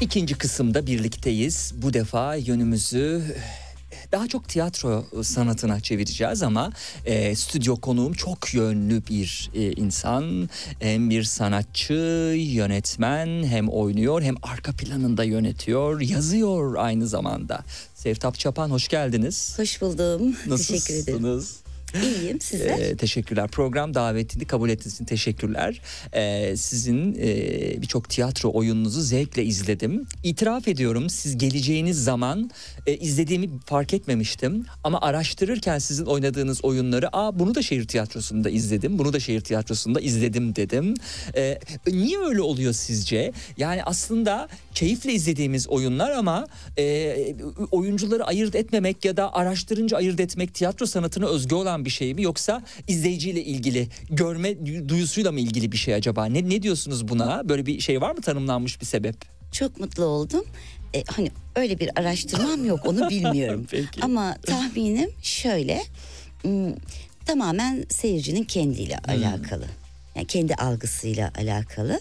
İkinci kısımda birlikteyiz. Bu defa yönümüzü daha çok tiyatro sanatına çevireceğiz ama e, stüdyo konuğum çok yönlü bir e, insan. Hem bir sanatçı, yönetmen hem oynuyor hem arka planında yönetiyor, yazıyor aynı zamanda. Sevtap Çapan hoş geldiniz. Hoş buldum. Nasılsınız? Teşekkür ederim. İyiyim sizler. Ee, teşekkürler. Program davetini kabul ettiğiniz için teşekkürler. Ee, sizin e, birçok tiyatro oyununuzu zevkle izledim. İtiraf ediyorum siz geleceğiniz zaman e, izlediğimi fark etmemiştim. Ama araştırırken sizin oynadığınız oyunları aa bunu da şehir tiyatrosunda izledim. Bunu da şehir tiyatrosunda izledim dedim. Ee, niye öyle oluyor sizce? Yani aslında keyifle izlediğimiz oyunlar ama e, oyuncuları ayırt etmemek ya da araştırınca ayırt etmek tiyatro sanatına özgü olan bir şey mi yoksa izleyiciyle ilgili görme duyusuyla mı ilgili bir şey acaba? Ne ne diyorsunuz buna? Böyle bir şey var mı tanımlanmış bir sebep? Çok mutlu oldum. E, hani öyle bir araştırmam yok onu bilmiyorum. Peki. Ama tahminim şöyle. hmm, Tamamen seyircinin kendiyle alakalı. Yani kendi algısıyla alakalı.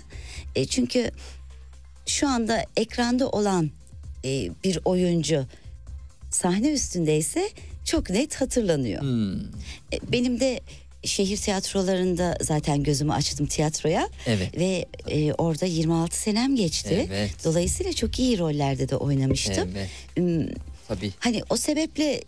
E, çünkü şu anda ekranda olan e, bir oyuncu sahne üstündeyse çok net hatırlanıyor. E, Benim de şehir tiyatrolarında zaten gözümü açtım tiyatroya. Evet. Ve e, orada 26 senem geçti. Evet. Dolayısıyla çok iyi rollerde de oynamıştım. Evet. Hmm, Tabii. Hani o sebeple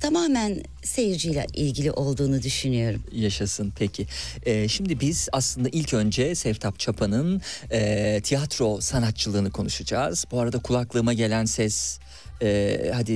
tamamen seyirciyle ilgili olduğunu düşünüyorum. Yaşasın peki. Ee, şimdi biz aslında ilk önce Sevtap Çapa'nın e, tiyatro sanatçılığını konuşacağız. Bu arada kulaklığıma gelen ses e, hadi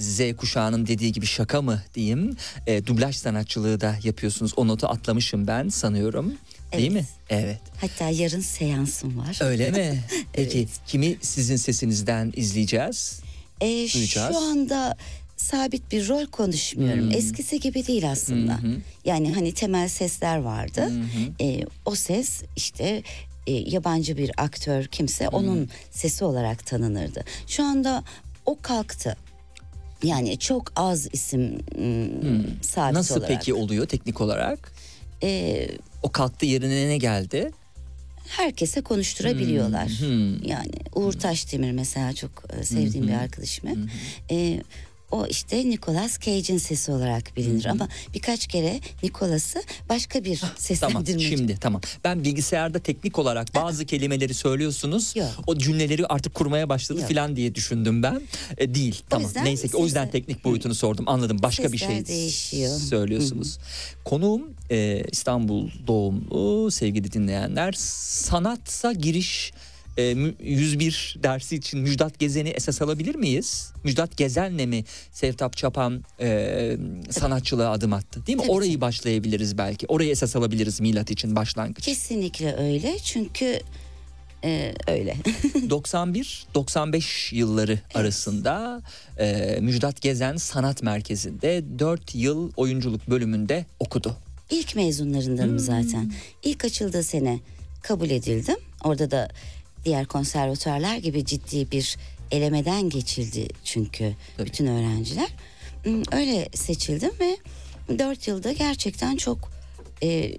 Z- kuşağının dediği gibi şaka mı diyeyim. E, dublaj sanatçılığı da yapıyorsunuz. O notu atlamışım ben sanıyorum. Değil Evet. mi? Evet. Hatta yarın seansım var. Öyle mi? Peki Evet. kimi sizin sesinizden izleyeceğiz? E, Duyacağız. şu anda sabit bir rol konuşmuyorum. Hmm. Eskisi gibi değil aslında. Yani hani temel sesler vardı. E, o ses işte e, yabancı bir aktör kimse onun sesi olarak tanınırdı. Şu anda o kalktı. Yani çok az isim mm, sabit Nasıl olarak. peki oluyor teknik olarak? E, O kalktı yerine ne geldi? herkese konuşturabiliyorlar. Hmm. Yani Uğur Taşdemir mesela çok e, sevdiğim bir arkadaşım. hep. E, o işte Nicolas Cage'in sesi olarak bilinir ama birkaç kere Nicolas'ı başka bir Tamam seslendirmeci. şimdi tamam. Ben bilgisayarda teknik olarak bazı kelimeleri söylüyorsunuz. Yok. O cümleleri artık kurmaya başladı Yok. filan diye düşündüm ben. E, değil tamam. yüzden Neyse ki o yüzden teknik boyutunu sordum. Anladım. Başka bir şey değişiyor. söylüyorsunuz. Konuğum e, İstanbul doğumlu sevgili dinleyenler. Sanatsa giriş e, mü- 101 dersi için Müjdat Gezen'i esas alabilir miyiz? Müjdat Gezen'le mi Sevtap Çapan e, sanatçılığa adım attı değil mi? Tabii Orayı başlayabiliriz belki. Orayı esas alabiliriz milat için başlangıç. Kesinlikle öyle çünkü e, öyle. 91-95 yılları arasında e, Müjdat Gezen Sanat Merkezi'nde 4 yıl oyunculuk bölümünde okudu. İlk mezunlarındanım zaten. İlk açıldığı sene kabul edildim. Orada da diğer konservatuarlar gibi ciddi bir elemeden geçildi çünkü Tabii. bütün öğrenciler. Hmm, Öyle seçildim ve dört yılda gerçekten çok e,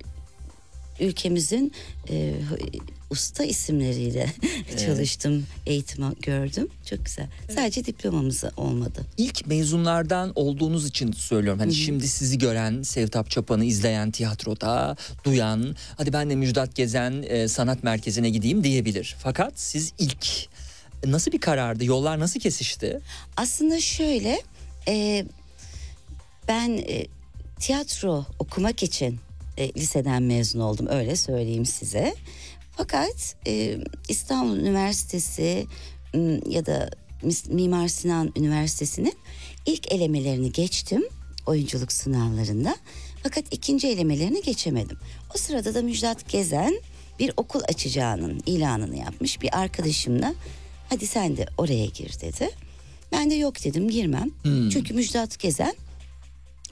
ülkemizin e, usta isimleriyle çalıştım, eğitim gördüm. Çok güzel. Sadece diplomamız olmadı. İlk mezunlardan olduğunuz için söylüyorum. Hani şimdi sizi gören, Sevtap Çapan'ı izleyen tiyatroda, duyan, hadi ben de Müjdat Gezen e, Sanat Merkezi'ne gideyim diyebilir. Fakat siz ilk nasıl bir karardı? Yollar nasıl kesişti? Aslında şöyle, e, ben e, tiyatro okumak için e, liseden mezun oldum öyle söyleyeyim size. Fakat e, İstanbul Üniversitesi ya da Mimar Sinan Üniversitesi'nin ilk elemelerini geçtim oyunculuk sınavlarında. Fakat ikinci elemelerini geçemedim. O sırada da Müjdat Gezen bir okul açacağının ilanını yapmış bir arkadaşımla. Hadi sen de oraya gir dedi. Ben de yok dedim girmem. Çünkü Müjdat Gezen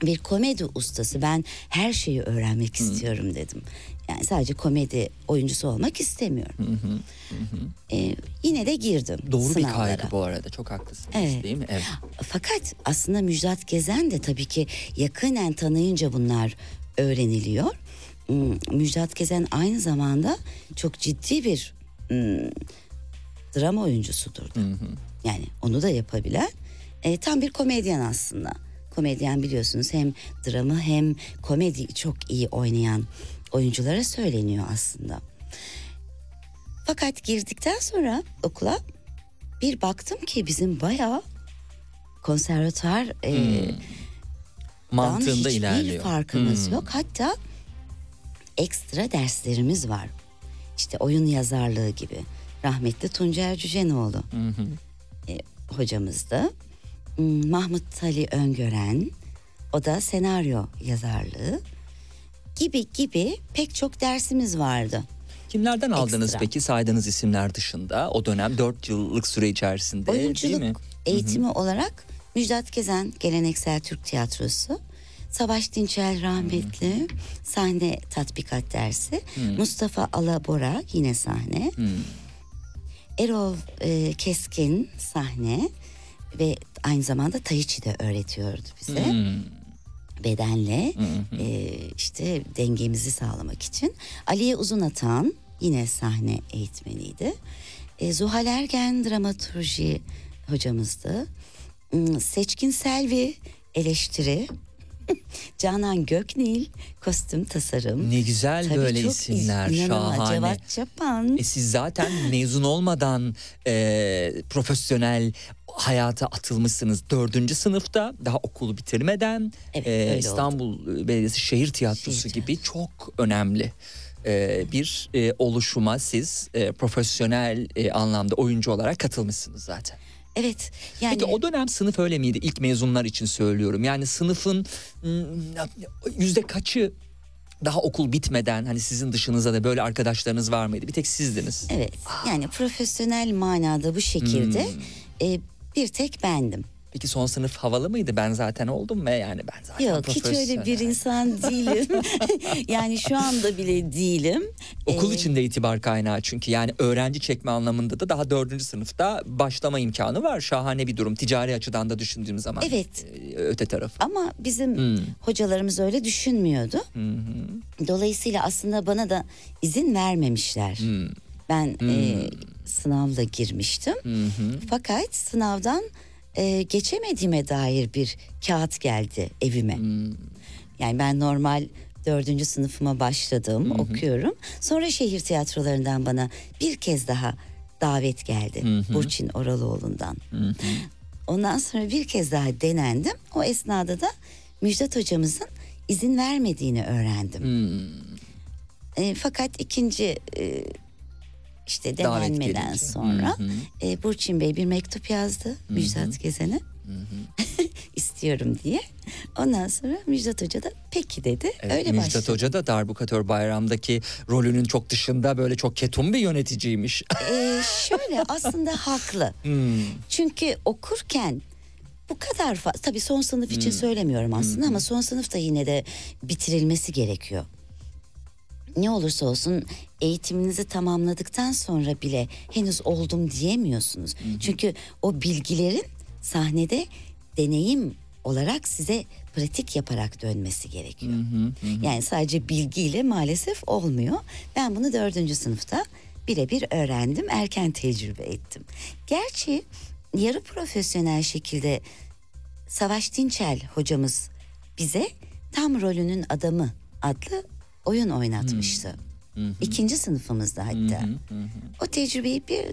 bir komedi ustası. Ben her şeyi öğrenmek istiyorum dedim. Yani sadece komedi oyuncusu olmak istemiyorum. Ee, yine de girdim Doğru bir sınavlara. kaygı bu arada. Çok haklısınız Evet. değil mi? Evet. Fakat aslında Müjdat Gezen de tabii ki yakinen tanıyınca bunlar öğreniliyor. Hmm, Müjdat Gezen aynı zamanda çok ciddi bir hmm, drama oyuncusudur. da. Yani onu da yapabilen e, tam bir komedyen aslında. Komedyen biliyorsunuz hem dramı hem komedi çok iyi oynayan oyunculara söyleniyor aslında. Fakat girdikten sonra okula bir baktım ki bizim bayağı konservatuar e, dan Mantığında hiçbir ilerliyor. farkımız Hmm. yok. Hatta ekstra derslerimiz var. İşte oyun yazarlığı gibi. Rahmetli Tuncer Cücenoğlu e, hocamızdı. Mahmut Ali Öngören, o da senaryo yazarlığı gibi gibi pek çok dersimiz vardı. Kimlerden aldınız Ekstra. peki saydığınız isimler dışında? O dönem 4 yıllık süre içerisinde değil mi? Oyunculuk eğitimi olarak Müjdat Gezen Geleneksel Türk Tiyatrosu, Savaş Dinçel rahmetli sahne tatbikat dersi, Mustafa Alabora yine sahne, Erol e, Keskin sahne ve aynı zamanda Tai Chi de öğretiyordu bize. Hmm. Bedenle e, işte dengemizi sağlamak için. Aliye Uzunatan yine sahne eğitmeniydi. E, Zuhal Ergen dramaturji hocamızdı. Hmm, Seçkin Selvi eleştiri. Canan Göknil kostüm tasarım. Ne güzel Tabii böyle isimler inanılmaz. şahane. Cevat Çapan. E siz zaten mezun olmadan e, profesyonel hayata atılmışsınız. Dördüncü sınıfta daha okulu bitirmeden Evet, e, İstanbul Belediyesi Şehir Tiyatrosu Şehir gibi çok önemli e, bir e, oluşuma siz e, profesyonel e, anlamda oyuncu olarak katılmışsınız zaten. Evet yani Peki o dönem sınıf öyle miydi? İlk mezunlar için söylüyorum. Yani sınıfın mm, yüzde kaçı daha okul bitmeden hani sizin dışınızda da böyle arkadaşlarınız var mıydı? Bir tek sizdiniz. evet yani profesyonel manada bu şekilde Hmm. e, bir tek bendim. Peki son sınıf havalı mıydı? Ben zaten oldum ve yani ben zaten Yok hiç öyle bir insan değilim. yani şu anda bile değilim. Okul Ee, içinde itibar kaynağı çünkü yani öğrenci çekme anlamında da daha dördüncü sınıfta başlama imkanı var. Şahane bir durum ticari açıdan da düşündüğüm zaman. Evet. e, Öte tarafı. Ama bizim Hmm. hocalarımız öyle düşünmüyordu. Hı. Dolayısıyla aslında bana da izin vermemişler. Hmm. Ben e, sınavla girmiştim. Hı. Fakat sınavdan e, geçemediğime dair bir kağıt geldi evime. Hmm. Yani ben normal dördüncü sınıfıma başladım, okuyorum. Sonra şehir tiyatrolarından bana bir kez daha davet geldi. Burçin Oralıoğlu'ndan. Ondan sonra bir kez daha denendim. O esnada da Müjdat hocamızın izin vermediğini öğrendim. Hmm. E, fakat ikinci e, işte denenmeden sonra Hı hı. e, Burçin Bey bir mektup yazdı Müjdat Gezen'e. istiyorum diye. Ondan sonra Müjdat Hoca da peki dedi. Evet, Öyle Müjdat başladı. Hoca da Darbukatör Bayram'daki rolünün çok dışında böyle çok ketum bir yöneticiymiş. Ee, şöyle aslında haklı. Hmm. Çünkü okurken bu kadar fazla tabii son sınıf Hmm. için söylemiyorum aslında ama son sınıfta yine de bitirilmesi gerekiyor. Ne olursa olsun eğitiminizi tamamladıktan sonra bile henüz oldum diyemiyorsunuz. Çünkü o bilgilerin sahnede deneyim olarak size pratik yaparak dönmesi gerekiyor. Yani sadece bilgiyle maalesef olmuyor. Ben bunu dördüncü sınıfta birebir öğrendim, erken tecrübe ettim. Gerçi yarı profesyonel şekilde Savaş Dinçel hocamız bize tam rolünün adamı adlı oyun oynatmıştı. İkinci sınıfımızda hatta. O tecrübeyi bir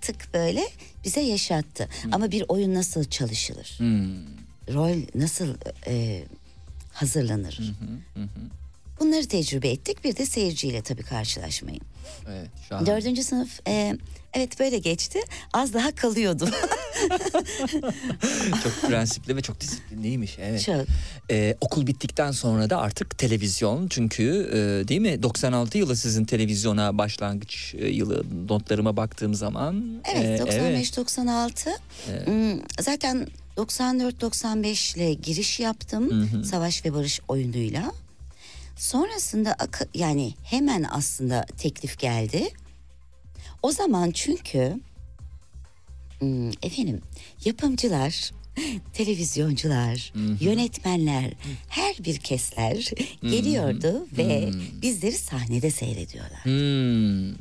tık böyle bize yaşattı. Ama bir oyun nasıl çalışılır? Rol nasıl e, hazırlanır? Bunları tecrübe ettik. Bir de seyirciyle tabii karşılaşmayı. Evet, şahane. Dördüncü sınıf e, evet böyle geçti. Az daha kalıyordum. çok prensipli ve çok disiplinliymiş. Evet. Çok. Ee, okul bittikten sonra da artık televizyon çünkü e, değil mi 96 yılı sizin televizyona başlangıç e, yılı notlarıma baktığım zaman. Evet e, 95-96 Hmm, zaten 94-95 ile giriş yaptım Savaş ve Barış oyunuyla. Sonrasında yani hemen aslında teklif geldi. O zaman çünkü hmm, efendim yapımcılar, televizyoncular, yönetmenler, her bir kesler geliyordu ve bizleri sahnede seyrediyorlar.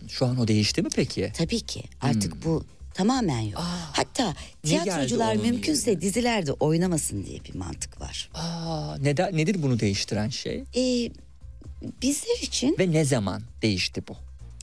Şu an o değişti mi peki? Tabii ki artık bu tamamen yok. Hatta Hmm. ne geldi tiyatrocular mümkünse dizilerde oynamasın diye bir mantık var. Aa, neden, nedir bunu değiştiren şey? Ee, bizler için Ve ne zaman değişti bu?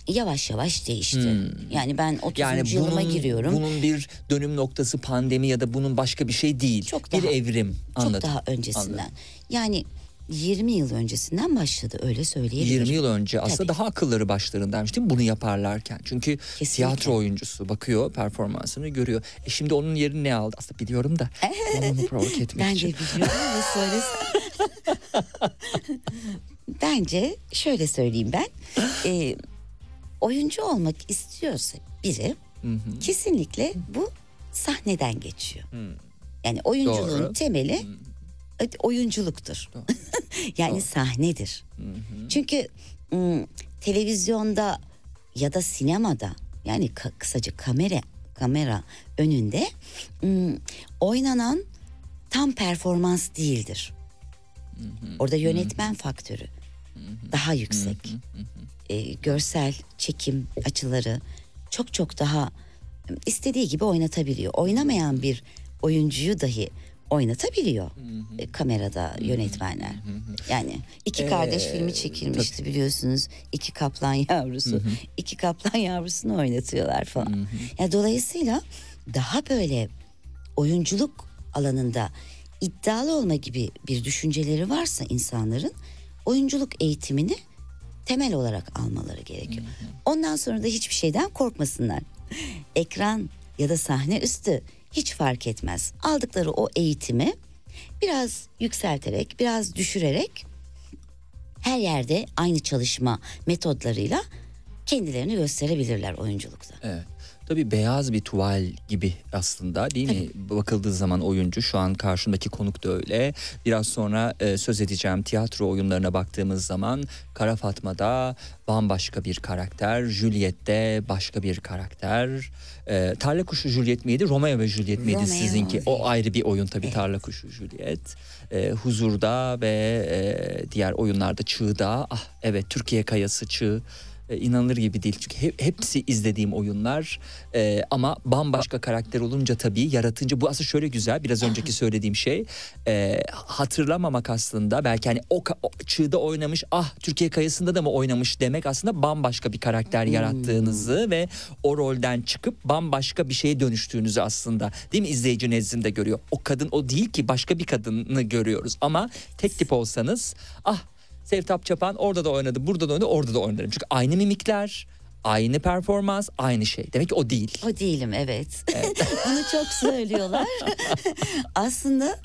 Yavaş yavaş değişti. Yani ben 30. Hmm. Yani yılıma bunun, giriyorum. bunun bir dönüm noktası pandemi ya da bunun başka bir şey değil. Çok bir daha- evrim. Çok Anladım. daha öncesinden. Anladım. Yani 20 yıl öncesinden başladı öyle söyleyebilirim. 20 yıl önce aslında Tabii. daha akılları başlarındaymış değil mi bunu yaparlarken? Çünkü Kesinlikle. tiyatro oyuncusu bakıyor performansını görüyor. E şimdi onun yerini ne aldı? Aslında biliyorum da onu provoke etmek Ben de için. biliyorum ve söylesem. Bence şöyle söyleyeyim ben. Ee, oyuncu olmak istiyorsa biri kesinlikle bu sahneden geçiyor. Yani oyunculuğun Doğru. temeli e, oyunculuktur. yani sahnedir. Çünkü ım, televizyonda ya da sinemada yani ka- kısaca kamera kamera önünde ım, oynanan tam performans değildir. Orada yönetmen faktörü daha yüksek. Ee, görsel çekim açıları çok çok daha istediği gibi oynatabiliyor. Oynamayan bir oyuncuyu dahi oynatabiliyor e, kamerada yönetmenler. Yani iki kardeş filmi çekilmişti biliyorsunuz. İki kaplan yavrusu. İki kaplan yavrusunu oynatıyorlar falan. Ya dolayısıyla daha böyle oyunculuk alanında iddialı olma gibi bir düşünceleri varsa insanların oyunculuk eğitimini temel olarak almaları gerekiyor. Ondan sonra da hiçbir şeyden korkmasınlar. Ekran ya da sahne üstü hiç fark etmez. Aldıkları o eğitimi biraz yükselterek, biraz düşürerek her yerde aynı çalışma metodlarıyla kendilerini gösterebilirler oyunculukta. Evet. Tabii beyaz bir tuval gibi aslında değil mi? Bakıldığı zaman oyuncu şu an karşımdaki konuk da öyle. Biraz sonra e, söz edeceğim tiyatro oyunlarına baktığımız zaman Kara Fatma'da bambaşka bir karakter, Juliet'te başka bir karakter. E, Tarla Kuşu Juliet miydi? Romeo ve Juliet miydi Romeo sizinki? O ayrı bir oyun tabii Tarla Kuşu Juliet. E, Huzur'da ve e, diğer oyunlarda Çığ'da. Ah evet Türkiye Kayası Çığ e, inanılır gibi değil. Çünkü hep, hepsi izlediğim oyunlar E, ama bambaşka karakter olunca tabii yaratınca bu aslında şöyle güzel biraz önceki söylediğim şey e, hatırlamamak aslında belki hani o, o çığda oynamış ah Türkiye kayasında da mı oynamış? demek aslında bambaşka bir karakter yarattığınızı ve o rolden çıkıp bambaşka bir şeye dönüştüğünüzü aslında değil mi? İzleyici nezdinde görüyor. O kadın o değil ki başka bir kadını görüyoruz. Ama tek tip olsanız ah Sevtap Çapan orada da oynadı, burada da oynadı, orada da oynarım. Çünkü aynı mimikler, aynı performans, aynı şey. Demek ki o değil. O değilim evet. Bunu çok söylüyorlar. Aslında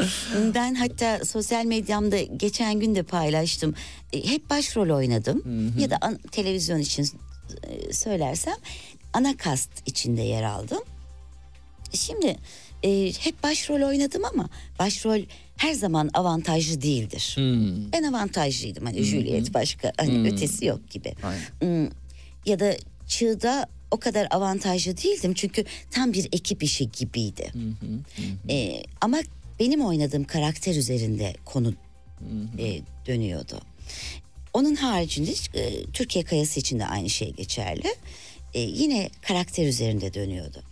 ben hatta sosyal medyamda geçen gün de paylaştım. E, Hep başrol oynadım. Ya da an- televizyon için e, söylersem ana kast içinde yer aldım. Şimdi e, hep başrol oynadım ama başrol her zaman avantajlı değildir. Hmm. Ben avantajlıydım hani Juliet başka hani ötesi yok gibi. Aynen. Hmm, Ya da Çığ'da o kadar avantajlı değildim çünkü tam bir ekip işi gibiydi. Ee, ama benim oynadığım karakter üzerinde konu e, dönüyordu. Onun haricinde e, Türkiye Kayası için de aynı şey geçerli. e, yine karakter üzerinde dönüyordu.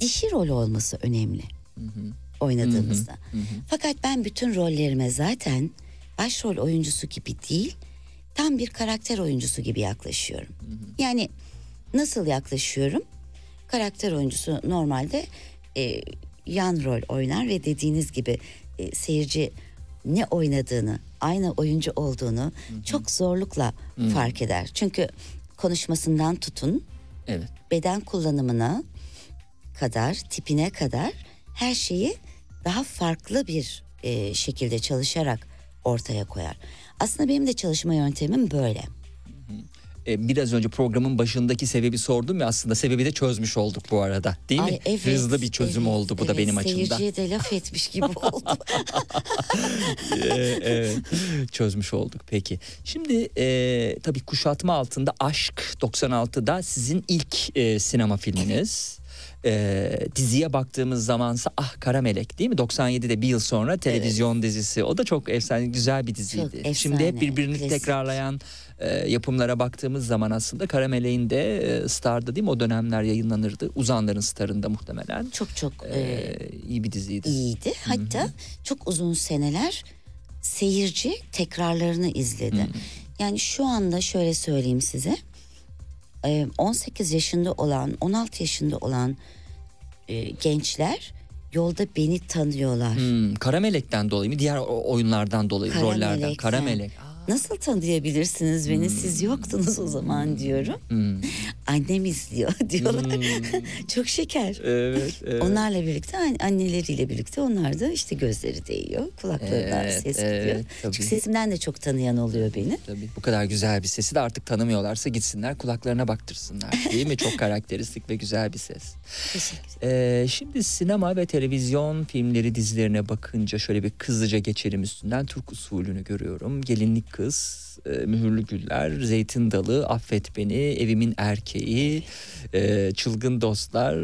Dişi rol olması önemli oynadığımızda. Fakat ben bütün rollerime zaten başrol oyuncusu gibi değil, tam bir karakter oyuncusu gibi yaklaşıyorum. Yani nasıl yaklaşıyorum? Karakter oyuncusu normalde e, yan rol oynar ve dediğiniz gibi e, seyirci ne oynadığını, aynı oyuncu olduğunu çok zorlukla fark eder. Çünkü konuşmasından tutun, Evet. beden kullanımına kadar, tipine kadar her şeyi daha farklı bir e, şekilde çalışarak ortaya koyar. Aslında benim de çalışma yöntemim böyle. E, biraz önce programın başındaki sebebi sordum ya aslında sebebi de çözmüş olduk bu arada değil mi? Ay, evet, Hızlı bir çözüm evet, oldu bu da evet. benim açımdan. Seyirciye de laf etmiş gibi oldu. Ee, evet çözmüş olduk peki. Şimdi e, tabii kuşatma altında Aşk 96'da sizin ilk e, sinema filminiz. E, diziye baktığımız zamansa Ah Kara Melek değil mi? 97'de bir yıl sonra televizyon dizisi. O da çok efsane güzel bir diziydi. efsane, Şimdi hep birbirini klasik. tekrarlayan e, yapımlara baktığımız zaman aslında Kara Melek'in de e, Star'da değil mi? O dönemler yayınlanırdı. Uzanların Star'ında muhtemelen. çok çok E, e, iyi bir diziydi. iyiydi. Hatta çok uzun seneler seyirci tekrarlarını izledi. Yani şu anda şöyle söyleyeyim size. e, 18 yaşında olan, 16 yaşında olan e, gençler yolda beni tanıyorlar. Hmm, Kara Melek'ten dolayı mı? Diğer oyunlardan dolayı Kara rollerden. Melek'ten. Kara Melek. Nasıl tanıyabilirsiniz beni? Siz yoktunuz o zaman diyorum. Hmm. Annem izliyor diyorlar. Çok şeker. Evet, evet. Onlarla birlikte an- anneleriyle birlikte onlar da işte gözleri değiyor. Kulaklarından Evet, ses evet, gidiyor. tabii. Çünkü sesimden de çok tanıyan oluyor beni. Tabii bu kadar güzel bir sesi de artık tanımıyorlarsa gitsinler kulaklarına baktırsınlar. Değil mi? Çok karakteristik ve güzel bir ses. Teşekkür Ee, şimdi sinema ve televizyon filmleri dizilerine bakınca şöyle bir hızlıca geçelim üstünden. Türk usulünü görüyorum. Gelinlik Kız, e, Mühürlü Güller, Zeytin Dalı, Affet Beni, Evimin Erkeği, e, Çılgın Dostlar,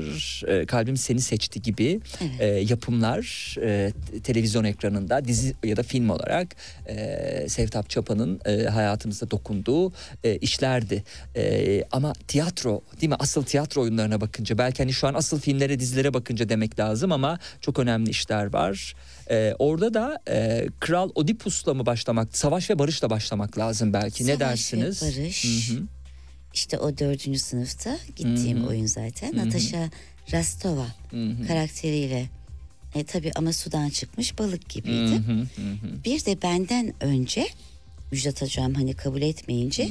e, Kalbim Seni Seçti gibi e, yapımlar e, televizyon ekranında dizi ya da film olarak e, Sevtap Çapa'nın e, hayatımıza dokunduğu e, işlerdi. E, ama tiyatro değil mi? Asıl tiyatro oyunlarına bakınca belki hani şu an asıl filmlere dizilere bakınca demek lazım ama çok önemli işler var. E, orada da e, Kral Oedipus'la mı başlamak, Savaş ve Barış'la başlamak lazım belki. ne Savaş ve dersiniz? Barış. Hı hı. İşte o dördüncü sınıfta gittiğim oyun zaten. Natasha Rastova karakteriyle. E, tabii ama sudan çıkmış balık gibiydi. Hı hı, hı hı. Bir de benden önce Müjdat Hocam hani kabul etmeyince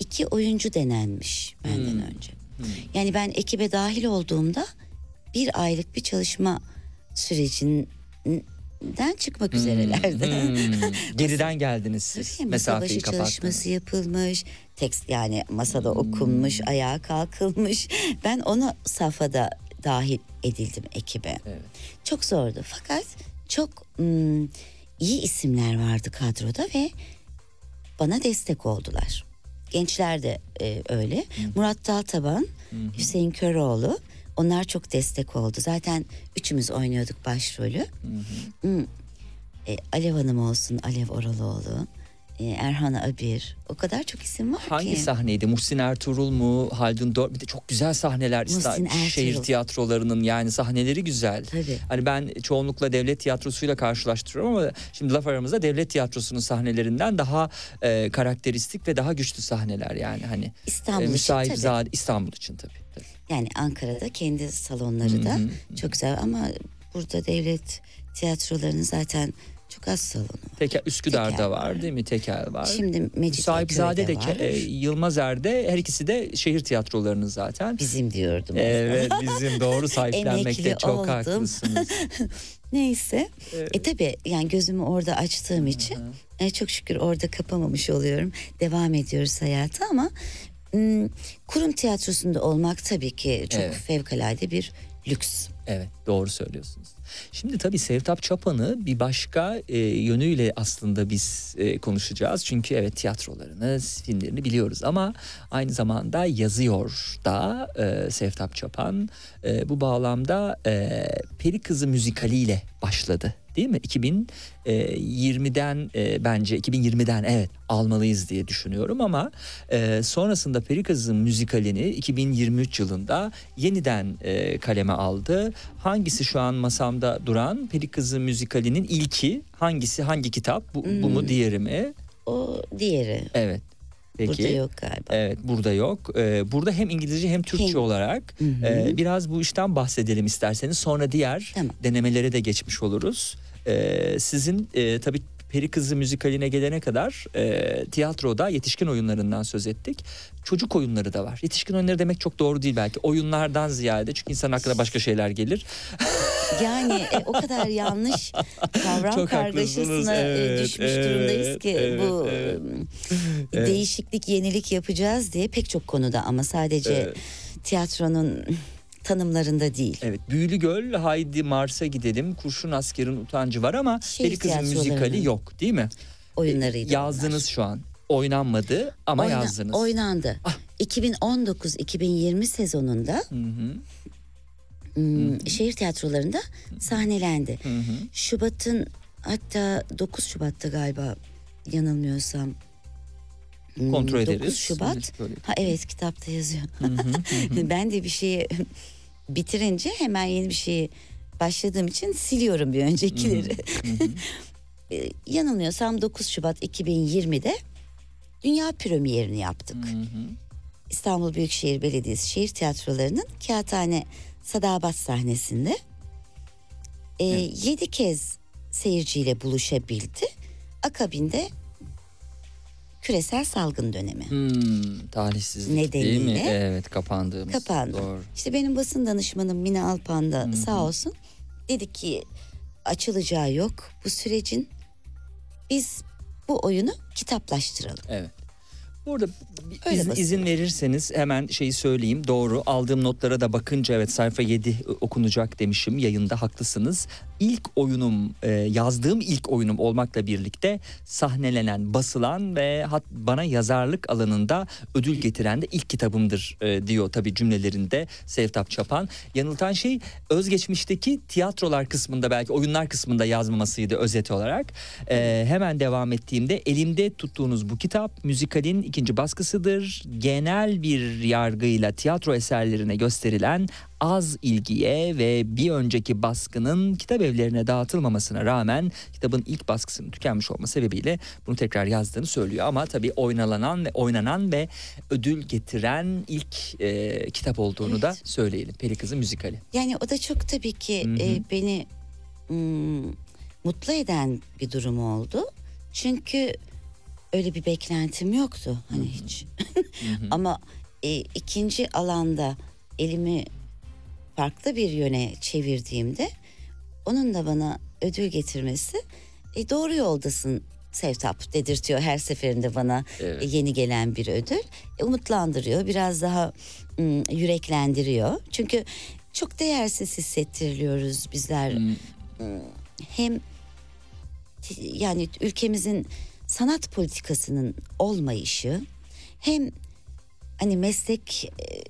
iki oyuncu denenmiş benden önce. Yani ben ekibe dahil olduğumda bir aylık bir çalışma sürecinden çıkmak üzerelerdi. Hmm, Geriden geldiniz siz. Tabii, Mesafeyi başı kapattınız. çalışması yapılmış. Tekst yani masada okunmuş, ayağa kalkılmış. Ben ona safhada dahil edildim ekibe. Evet. Çok zordu fakat çok ım, iyi isimler vardı kadroda ve bana destek oldular. Gençler de e, öyle. Murat Daltaban, Hüseyin Köroğlu onlar çok destek oldu. Zaten üçümüz oynuyorduk başrolü. Hmm. E, Alev Hanım olsun, Alev Oraloğlu, e, Erhan Abir. O kadar çok isim var Hangi ki. sahneydi? Muhsin Ertuğrul mu? Haldun Dor bir de çok güzel sahneler. Muhsin İsta- Ertuğrul. Şehir tiyatrolarının yani sahneleri güzel. Tabii. Hani ben çoğunlukla devlet tiyatrosuyla karşılaştırıyorum ama şimdi laf aramızda devlet tiyatrosunun sahnelerinden daha e, karakteristik ve daha güçlü sahneler yani hani. İstanbul için müsait tabii. İstanbul için tabii. Yani Ankara'da kendi salonları da çok güzel ama burada devlet tiyatrolarının zaten çok az salonu var. Tekel, Üsküdar'da Tekel var var. değil mi? Tekel var. Şimdi Sahipzade de var. e, Yılmaz Er'de her ikisi de şehir tiyatrolarının zaten. Bizim diyordum. Evet bizim doğru sahiplenmekte çok oldum. haklısınız. Neyse. E tabi yani gözümü orada açtığım için e, çok şükür orada kapamamış oluyorum. Devam ediyoruz hayata ama kurum tiyatrosunda olmak tabii ki çok Evet. fevkalade bir lüks. Evet doğru söylüyorsunuz. Şimdi tabii Sevtap Çapan'ı bir başka e, yönüyle aslında biz e, konuşacağız. Çünkü evet tiyatrolarını, filmlerini biliyoruz ama aynı zamanda yazıyor da e, Sevtap Çapan. E, bu bağlamda e, Peri Kızı müzikaliyle başladı değil mi? 2020'den e, bence 2020'den evet almalıyız diye düşünüyorum ama e, sonrasında Peri Kızı müzikalini 2023 yılında yeniden e, kaleme aldı. Hangisi şu an masamda duran Peri Kızı müzikalinin ilki hangisi hangi kitap bu, bu mu diğeri mi? O diğeri. Evet. Peki. Burada yok galiba. Evet burada yok. Ee, burada hem İngilizce hem Türkçe Hem- olarak Hı hı. e, biraz bu işten bahsedelim isterseniz. Sonra diğer Tamam. denemelere de geçmiş oluruz. Ee, sizin e, tabii Peri Kızı müzikaline gelene kadar e, tiyatroda yetişkin oyunlarından söz ettik. Çocuk oyunları da var. Yetişkin oyunları demek çok doğru değil belki. Oyunlardan ziyade çünkü insan aklına başka şeyler gelir. Yani e, o kadar yanlış kavram Çok kargaşasına e, Evet, düşmüş evet, durumdayız ki evet, bu evet. Evet. değişiklik, yenilik yapacağız diye pek çok konuda ama sadece Evet. tiyatronun tanımlarında değil. Evet Büyülü Göl, Haydi Mars'a gidelim, Kurşun Asker'in utancı var ama Şehir Peri Kızı tiyatrolarının müzikali yok değil mi? Oyunlarıydı Yazdınız bunlar. şu an. Oynanmadı ama Oyna- yazdınız. Oynandı. Ah. 2019-2020 sezonunda Hı hı, hmm, şehir tiyatrolarında sahnelendi. hı hı. Şubat'ın hatta 9 Şubat'ta galiba yanılmıyorsam. Hmm, Kontrol 9 ederiz. Şubat. Böyle. Ha evet kitapta yazıyor. Hı hı, hı hı. ben de bir şeyi bitirince hemen yeni bir şeyi başladığım için siliyorum bir öncekileri. Ee, Yanılmıyorsam 9 Şubat 2020'de dünya premierini yaptık. İstanbul Büyükşehir Belediyesi Şehir Tiyatroları'nın Kağıthane Sadabat sahnesinde e, yedi kez seyirciyle buluşabildi. Akabinde küresel salgın dönemi. Hmm, talihsizlik değil mi? Nedeniyle Evet kapandığımız. kapandı. Doğru. İşte benim basın danışmanım Mine Alpan da Hı hı. sağ olsun dedi ki açılacağı yok bu sürecin. Biz bu oyunu kitaplaştıralım. Evet. Burada Öyle izin, izin verirseniz hemen şeyi söyleyeyim. Doğru aldığım notlara da bakınca evet sayfa 7 okunacak demişim yayında haklısınız. İlk oyunum e, yazdığım ilk oyunum olmakla birlikte sahnelenen basılan ve hat, bana yazarlık alanında ödül getiren de ilk kitabımdır e, diyor tabii cümlelerinde Sevtap Çapan. Yanıltan şey özgeçmişteki tiyatrolar kısmında belki oyunlar kısmında yazmamasıydı özet olarak. E, hemen devam ettiğimde elimde tuttuğunuz bu kitap müzikalin ikinci baskısıdır. Genel bir yargıyla tiyatro eserlerine gösterilen az ilgiye ve bir önceki baskının kitap evlerine dağıtılmamasına rağmen kitabın ilk baskısının tükenmiş olma sebebiyle bunu tekrar yazdığını söylüyor. Ama tabii oynalanan ve oynanan ve ödül getiren ilk e, kitap olduğunu da söyleyelim. Peri Kızı müzikali. Yani o da çok tabii ki e, beni mm, mutlu eden bir durum oldu. Çünkü öyle bir beklentim yoktu hani hiç. Ama e, ikinci alanda elimi farklı bir yöne çevirdiğimde onun da bana ödül getirmesi e, doğru yoldasın Sevtap dedirtiyor her seferinde bana Evet. e, yeni gelen bir ödül. E, umutlandırıyor biraz daha mm, yüreklendiriyor. Çünkü çok değersiz hissettiriliyoruz bizler. Hmm. Hem yani ülkemizin sanat politikasının olmayışı hem hani meslek e,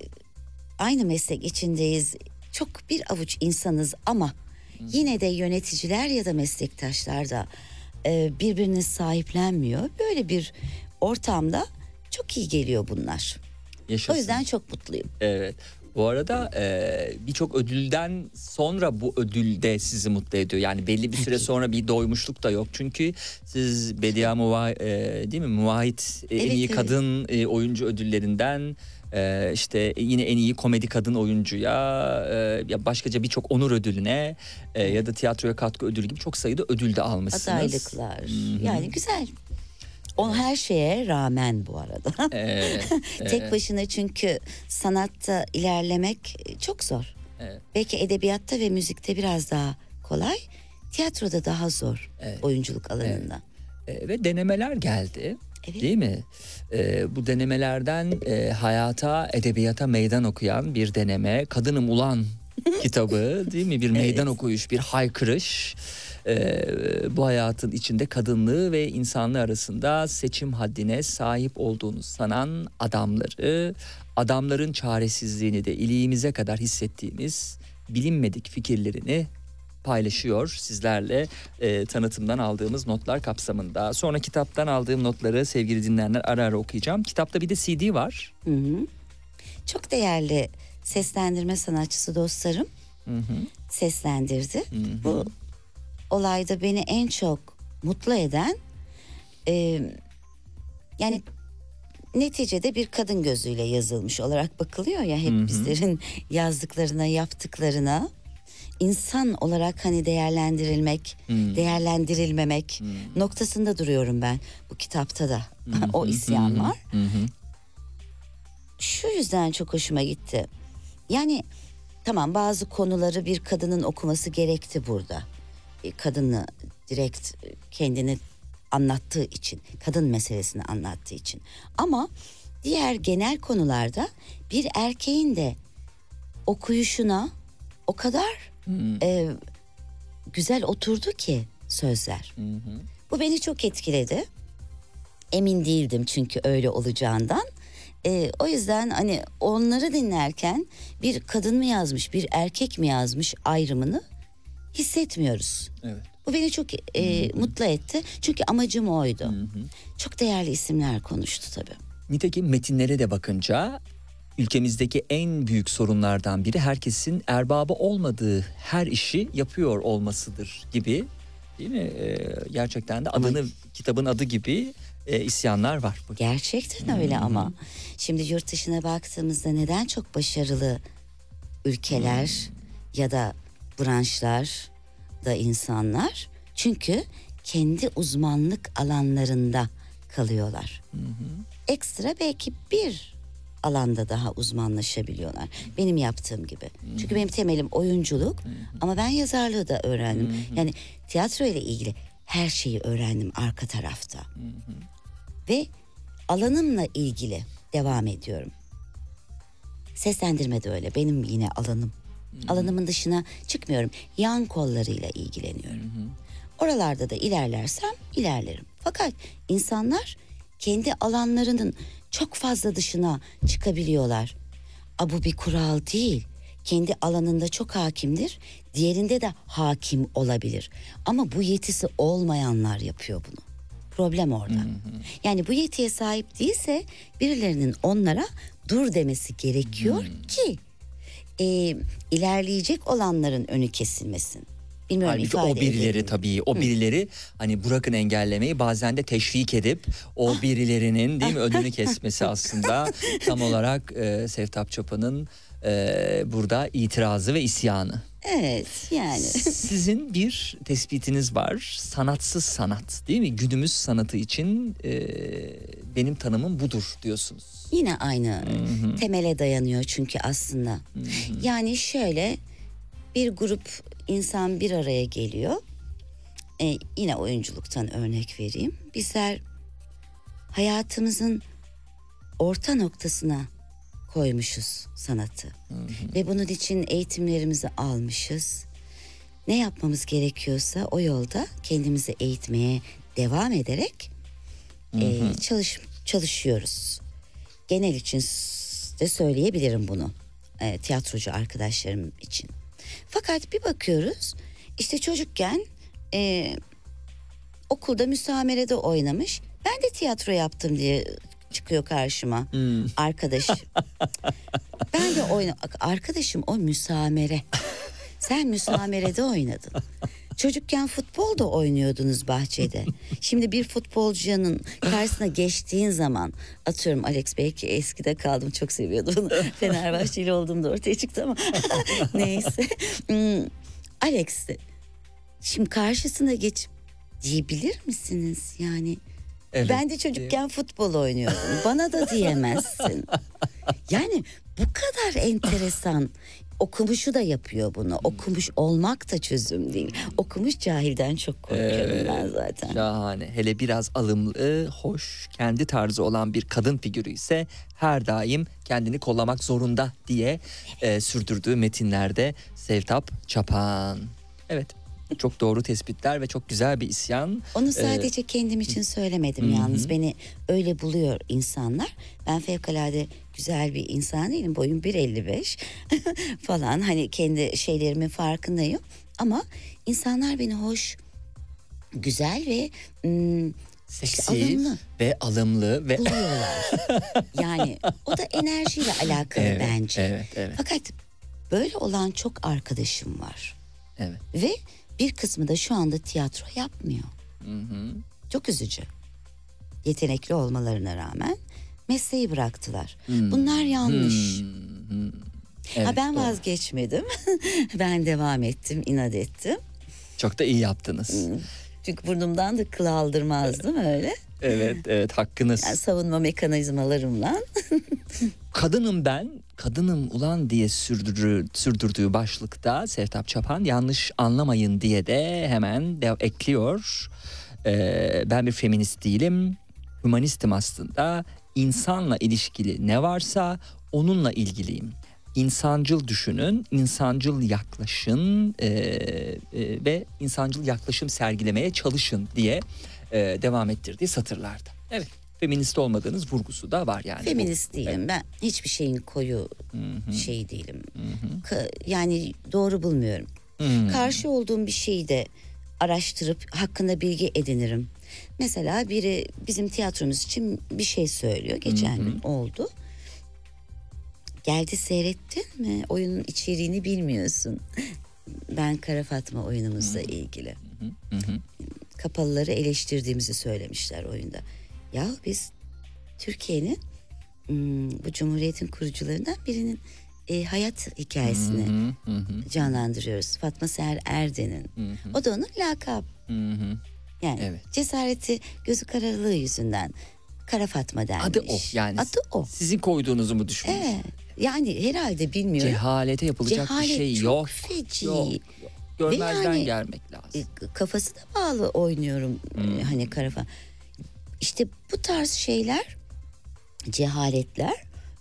aynı meslek içindeyiz. Çok bir avuç insanız ama yine de yöneticiler ya da meslektaşlar da e, birbirini sahiplenmiyor. Böyle bir ortamda çok iyi geliyor bunlar. Yaşasın. O yüzden çok mutluyum. Evet. Bu arada e, birçok ödülden sonra bu ödül de sizi mutlu ediyor. Yani belli bir süre sonra bir doymuşluk da yok. Çünkü siz Bedia Muva, e, değil mi? Muvahit e, en Evet, iyi evet. kadın e, oyuncu ödüllerinden e, işte yine en iyi komedi kadın oyuncuya e, ya başkaca birçok onur ödülüne e, ya da tiyatroya katkı ödülü gibi çok sayıda ödül de almışsınız. Adaylıklar. Hı hı. Yani güzel. O her şeye rağmen bu arada. Evet, Tek evet. başına çünkü sanatta ilerlemek çok zor. Evet. Belki edebiyatta ve müzikte biraz daha kolay. Tiyatroda daha zor Evet. oyunculuk alanında. E, ve denemeler geldi. Evet. Değil mi? E, bu denemelerden e, hayata, edebiyata meydan okuyan bir deneme. Kadınım Ulan kitabı değil mi? Bir meydan okuyuş, bir haykırış. E, bu hayatın içinde kadınlığı ve insanlığı arasında seçim haddine sahip olduğunu sanan adamları, adamların çaresizliğini de iliğimize kadar hissettiğimiz bilinmedik fikirlerini paylaşıyor sizlerle e, tanıtımdan aldığımız notlar kapsamında. Sonra kitaptan aldığım notları sevgili dinleyenler ara ara okuyacağım. Kitapta bir de CD var. Hı hı. Çok değerli seslendirme sanatçısı dostlarım seslendirdi. Bu olayda beni en çok mutlu eden e, yani neticede bir kadın gözüyle yazılmış olarak bakılıyor ya hep bizlerin yazdıklarına yaptıklarına. İnsan olarak hani değerlendirilmek değerlendirilmemek noktasında duruyorum ben bu kitapta da. O isyan var. Şu yüzden çok hoşuma gitti. Yani tamam bazı konuları bir kadının okuması gerekti burada. Bir kadını direkt kendini anlattığı için, kadın meselesini anlattığı için. Ama diğer genel konularda bir erkeğin de okuyuşuna o kadar e, güzel oturdu ki sözler. Bu beni çok etkiledi. Emin değildim çünkü öyle olacağından. Ee, o yüzden hani onları dinlerken bir kadın mı yazmış, bir erkek mi yazmış ayrımını hissetmiyoruz. Evet. Bu beni çok e, mutlu etti. Çünkü amacım oydu. Çok değerli isimler konuştu tabii. Nitekim metinlere de bakınca ülkemizdeki en büyük sorunlardan biri herkesin erbabı olmadığı her işi yapıyor olmasıdır gibi değil mi? Ee, gerçekten de adını kitabın adı gibi e, isyanlar var. Bu- Gerçekten öyle ama. Şimdi yurt dışına baktığımızda neden çok başarılı ülkeler ya da branşlar da insanlar? Çünkü kendi uzmanlık alanlarında kalıyorlar. Ekstra belki bir alanda daha uzmanlaşabiliyorlar. Benim yaptığım gibi. Çünkü benim temelim oyunculuk ama ben yazarlığı da öğrendim. Yani tiyatro ile ilgili her şeyi öğrendim arka tarafta ve alanımla ilgili devam ediyorum. Seslendirme de öyle benim yine alanım. Alanımın dışına çıkmıyorum. Yan kollarıyla ilgileniyorum. Oralarda da ilerlersem ilerlerim. Fakat insanlar kendi alanlarının çok fazla dışına çıkabiliyorlar. A bu bir kural değil. Kendi alanında çok hakimdir. Diğerinde de hakim olabilir. Ama bu yetisi olmayanlar yapıyor bunu. Problem orada. Yani bu yetiye sahip değilse birilerinin onlara dur demesi gerekiyor ki e, ilerleyecek olanların önü kesilmesin. Bilmiyorum Halbuki ifade o birileri edeyim. tabii o birileri hani bırakın engellemeyi bazen de teşvik edip o Ah. birilerinin değil mi önünü kesmesi aslında tam olarak e, Sevtap Çapa'nın e, burada itirazı ve isyanı. Evet yani. Sizin bir tespitiniz var. Sanatsız sanat değil mi? Günümüz sanatı için e, benim tanımım budur diyorsunuz. Yine aynı temele dayanıyor çünkü aslında. Yani şöyle bir grup insan bir araya geliyor. Ee, yine oyunculuktan örnek vereyim. Bizler hayatımızın orta noktasına koymuşuz sanatı. Ve bunun için eğitimlerimizi almışız. Ne yapmamız gerekiyorsa o yolda kendimizi eğitmeye devam ederek e, çalış çalışıyoruz. Genel için de söyleyebilirim bunu. E, tiyatrocu arkadaşlarım için. Fakat bir bakıyoruz işte çocukken e, okulda müsamerede oynamış. Ben de tiyatro yaptım diye çıkıyor karşıma arkadaş. ben de oyna arkadaşım o müsamere. Sen müsamerede oynadın. Çocukken futbol da oynuyordunuz bahçede. Şimdi bir futbolcunun karşısına geçtiğin zaman atıyorum Alex belki eskide kaldım çok seviyordum bunu. Fenerbahçeli olduğumda ortaya çıktı ama neyse. Hmm, Alex şimdi karşısına geç diyebilir misiniz yani? Evet. Ben de çocukken futbol oynuyordum. Bana da diyemezsin. Yani bu kadar enteresan. Okumuşu da yapıyor bunu. Okumuş olmak da çözüm değil. Okumuş cahilden çok korkuyorum ben zaten. Şahane. Hele biraz alımlı, hoş, kendi tarzı olan bir kadın figürü ise her daim kendini kollamak zorunda diye e, sürdürdüğü metinlerde Sevtap Çapan. Evet. Çok doğru tespitler ve çok güzel bir isyan. Onu sadece kendim için söylemedim yalnız. Beni öyle buluyor insanlar. Ben fevkalade güzel bir insan değilim. Boyum 1.55 falan. Hani kendi şeylerimin farkındayım. Ama insanlar beni hoş, güzel ve ım, Seksi alımlı. ve alımlı ve buluyorlar. yani o da enerjiyle alakalı Evet, bence. evet, evet. Fakat böyle olan çok arkadaşım var. evet. Ve bir kısmı da şu anda tiyatro yapmıyor. Çok üzücü. Yetenekli olmalarına rağmen mesleği bıraktılar. Bunlar yanlış. Evet, ha ben doğru. vazgeçmedim. ben devam ettim, inat ettim. Çok da iyi yaptınız. Çünkü burnumdan da kıl aldırmazdım öyle. evet, evet hakkınız. Yani savunma mekanizmalarımla. Kadınım ben, kadınım ulan diye sürdürü, sürdürdüğü başlıkta Sertap Çapan yanlış anlamayın diye de hemen de ekliyor. Ee, ben bir feminist değilim, humanistim aslında. İnsanla ilişkili ne varsa onunla ilgiliyim. İnsancıl düşünün, insancıl yaklaşın e, e, ve insancıl yaklaşım sergilemeye çalışın diye e, devam ettirdiği satırlarda. Evet, feminist olmadığınız vurgusu da var yani. Feminist değilim. Ben hiçbir şeyin koyu şey değilim. Ka- yani doğru bulmuyorum. Karşı olduğum bir şeyi de araştırıp hakkında bilgi edinirim. Mesela biri bizim tiyatromuz için bir şey söylüyor. Geçen gün oldu. Geldi seyrettin mi? Oyunun içeriğini bilmiyorsun. Ben Kara Fatma oyunumuzla ilgili. Kapalıları eleştirdiğimizi söylemişler oyunda. Ya biz Türkiye'nin bu cumhuriyetin kurucularından birinin e, hayat hikayesini canlandırıyoruz. Fatma Seher Erden'in. O da onun lakabı. Yani Evet. cesareti gözü kararılığı yüzünden Kara Fatma denmiş. Adı o yani. Adı o. Sizin koyduğunuzu mu düşünmüş? Evet. Yani herhalde bilmiyorum. Cehalete yapılacak Cehalet bir şey yok. feci. Yok, yok. Görmezden yani- gelmek lazım. E, kafası da bağlı oynuyorum Hmm. hani karafa. İşte bu tarz şeyler cehaletler,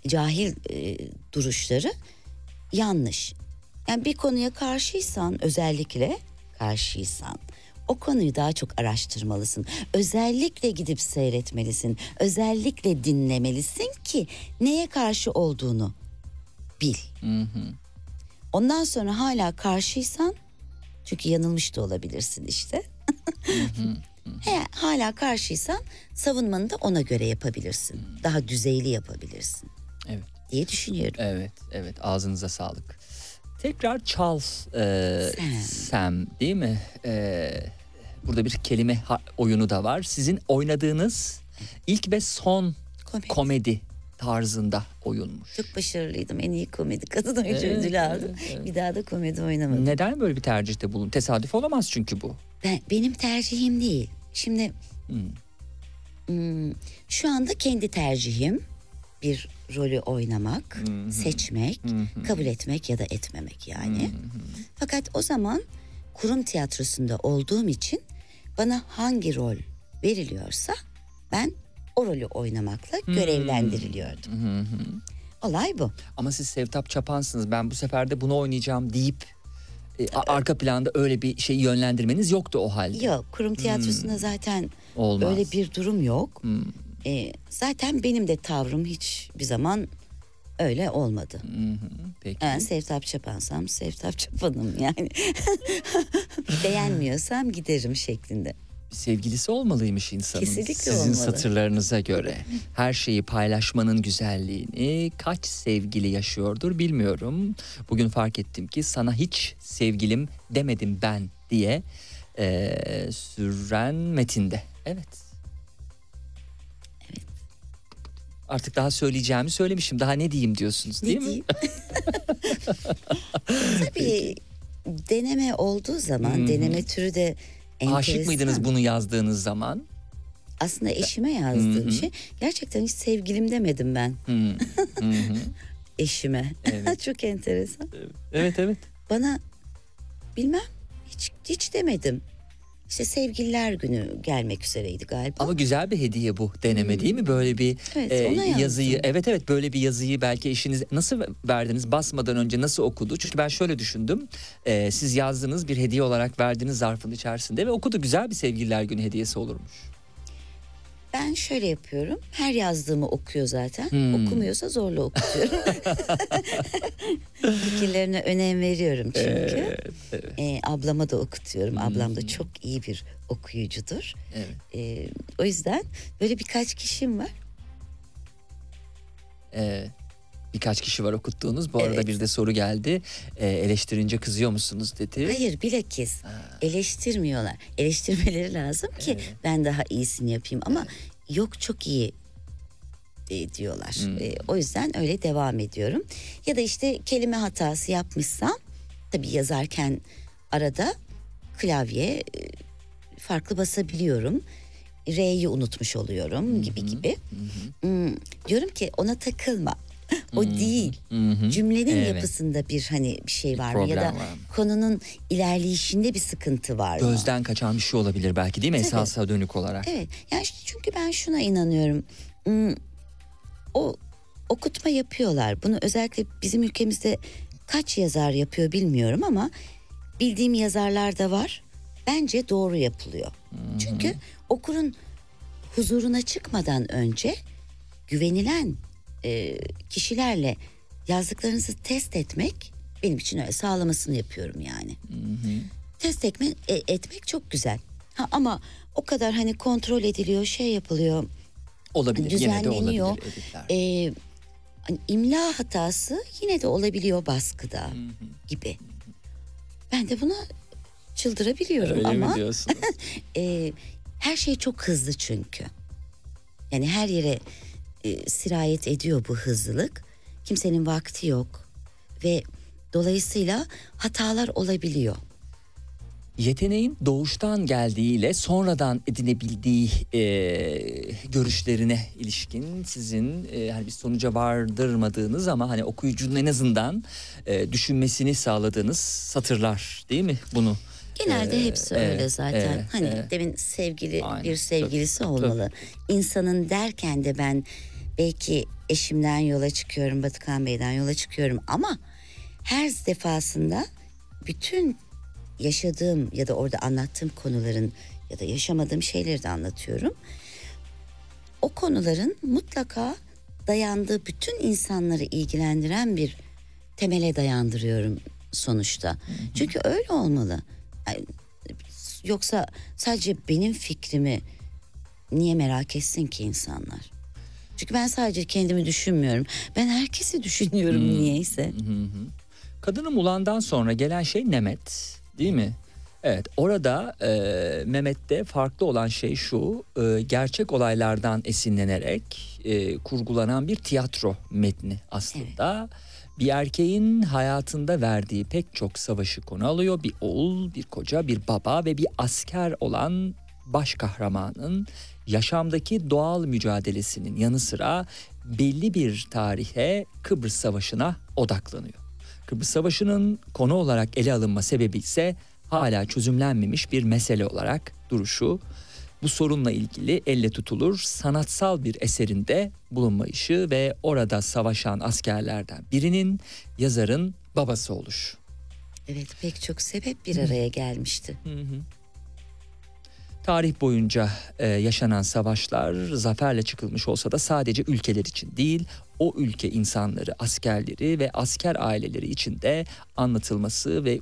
cahil e, duruşları yanlış. Yani bir konuya karşıysan özellikle karşıysan o konuyu daha çok araştırmalısın. Özellikle gidip seyretmelisin. Özellikle dinlemelisin ki neye karşı olduğunu bil. Ondan sonra hala karşıysan çünkü yanılmış da olabilirsin işte. He, hala karşıysan savunmanı da ona göre yapabilirsin. Daha düzeyli yapabilirsin Evet, diye düşünüyorum. evet, evet. Ağzınıza sağlık. Tekrar çal e, Sam. Sam değil mi? E, burada bir kelime oyunu da var. Sizin oynadığınız ilk ve son Komedi. komedi tarzında oyunmuş. Çok başarılıydım. En iyi komedi kadın oyuncu Evet, ödülü aldım. evet, Bir daha da komedi oynamadım. Neden böyle bir tercihte bulun? Tesadüf olamaz çünkü bu. Ben, benim tercihim değil. Şimdi hmm, şu anda kendi tercihim bir rolü oynamak, seçmek, kabul etmek ya da etmemek yani. Fakat o zaman kurum tiyatrosunda olduğum için bana hangi rol veriliyorsa ben o rolü oynamakla görevlendiriliyordum. Olay bu. Ama siz Sevtap Çapansınız. Ben bu sefer de bunu oynayacağım deyip e, arka planda öyle bir şey yönlendirmeniz yoktu o halde. Yok kurum tiyatrosunda zaten Olmaz. öyle bir durum yok. Ee, zaten benim de tavrım hiç bir zaman öyle olmadı. Peki. Ben Sevtap Çapansam Sevtap Çapanım yani. Beğenmiyorsam giderim şeklinde. Bir sevgilisi olmalıymış insanın. Kesinlikle Sizin olmalı. satırlarınıza göre. Her şeyi paylaşmanın güzelliğini kaç sevgili yaşıyordur bilmiyorum. Bugün fark ettim ki sana hiç sevgilim demedim ben diye e, süren metinde. Evet. Artık daha söyleyeceğimi söylemişim. Daha ne diyeyim diyorsunuz değil ne mi? diyeyim? Tabii deneme olduğu zaman deneme türü de enteresan. Aşık mıydınız bunu yazdığınız zaman? Aslında eşime yazdığım şey gerçekten hiç sevgilim demedim ben eşime. Evet. Çok enteresan. Evet evet. Bana bilmem hiç hiç demedim. İşte sevgililer günü gelmek üzereydi galiba. Ama güzel bir hediye bu deneme değil mi? Böyle bir Hmm. Evet, e, yazıyı evet evet böyle bir yazıyı belki eşiniz nasıl verdiniz basmadan önce nasıl okudu? Çünkü ben şöyle düşündüm. E, siz yazdınız bir hediye olarak verdiğiniz zarfın içerisinde ve okudu güzel bir sevgililer günü hediyesi olurmuş. Ben şöyle yapıyorum. Her yazdığımı okuyor zaten. Hmm. Okumuyorsa zorla okutuyorum. Fikirlerine önem veriyorum çünkü. Ee, ablama da okutuyorum. Ablam da çok iyi bir okuyucudur. Evet. Ee, o yüzden böyle birkaç kişim var. Ee, birkaç kişi var okuttuğunuz. Bu arada Evet. bir de soru geldi. Ee, eleştirince kızıyor musunuz dedi. Hayır bilakis eleştirmiyorlar. Eleştirmeleri lazım ki ben daha iyisini yapayım ama yok çok iyi e, diyorlar. E, o yüzden öyle devam ediyorum. Ya da işte kelime hatası yapmışsam tabii yazarken arada klavye e, farklı basabiliyorum. R'yi unutmuş oluyorum gibi gibi. Hmm, diyorum ki ona takılma. O değil. Cümlenin Evet. yapısında bir hani bir şey var mı ya da var konunun ilerleyişinde bir sıkıntı var mı? Gözden kaçan bir şey olabilir belki değil mi? Tabii. Esasa dönük olarak. Evet. Yani çünkü ben şuna inanıyorum. Hmm, O okutma yapıyorlar. Bunu özellikle bizim ülkemizde kaç yazar yapıyor bilmiyorum ama bildiğim yazarlar da var. Bence doğru yapılıyor. Çünkü okurun huzuruna çıkmadan önce güvenilen e, kişilerle yazdıklarınızı test etmek benim için öyle sağlamasını yapıyorum yani. Test etme, e, etmek çok güzel. Ha, ama o kadar hani kontrol ediliyor, şey yapılıyor, Olabilir. Yine de düzenleniyor. olabilir. editler. E, hani imla hatası yine de olabiliyor baskıda gibi. Ben de buna çıldırabiliyorum Öyle ama mi diyorsunuz? e, her şey çok hızlı çünkü. Yani her yere e, sirayet ediyor bu hızlılık. Kimsenin vakti yok ve dolayısıyla hatalar olabiliyor. Yeteneğin doğuştan geldiğiyle sonradan edinebildiği e, görüşlerine ilişkin sizin e, hani bir sonuca vardırmadığınız ama hani okuyucunun en azından e, düşünmesini sağladığınız satırlar değil mi bunu? Genelde Ee, hepsi evet, öyle zaten. evet, hani evet. demin sevgili Aynen, bir sevgilisi tabii, olmalı. İnsanın derken de ben belki eşimden yola çıkıyorum, Batıkan Bey'den yola çıkıyorum ama her defasında bütün yaşadığım ya da orada anlattığım konuların ya da yaşamadığım şeyleri de anlatıyorum. O konuların mutlaka dayandığı bütün insanları ilgilendiren bir temele dayandırıyorum sonuçta. Çünkü öyle olmalı. Yani, Yoksa sadece benim fikrimi niye merak etsin ki insanlar? Çünkü ben sadece kendimi düşünmüyorum. Ben herkesi düşünüyorum niyeyse. Kadını Mulan'dan sonra gelen şey Nemet değil mi? Evet orada e, Mehmet'te farklı olan şey şu e, gerçek olaylardan esinlenerek e, kurgulanan bir tiyatro metni aslında. Bir erkeğin hayatında verdiği pek çok savaşı konu alıyor. Bir oğul, bir koca, bir baba ve bir asker olan baş kahramanın yaşamdaki doğal mücadelesinin yanı sıra belli bir tarihe Kıbrıs Savaşı'na odaklanıyor. Kıbrıs Savaşı'nın konu olarak ele alınma sebebi ise hala çözümlenmemiş bir mesele olarak duruşu. Bu sorunla ilgili elle tutulur sanatsal bir eserinde bulunmayışı ve orada savaşan askerlerden birinin yazarın babası oluşu. Evet pek çok sebep bir araya gelmişti. Tarih boyunca e, yaşanan savaşlar zaferle çıkılmış olsa da sadece ülkeler için değil, o ülke insanları, askerleri ve asker aileleri için de anlatılması ve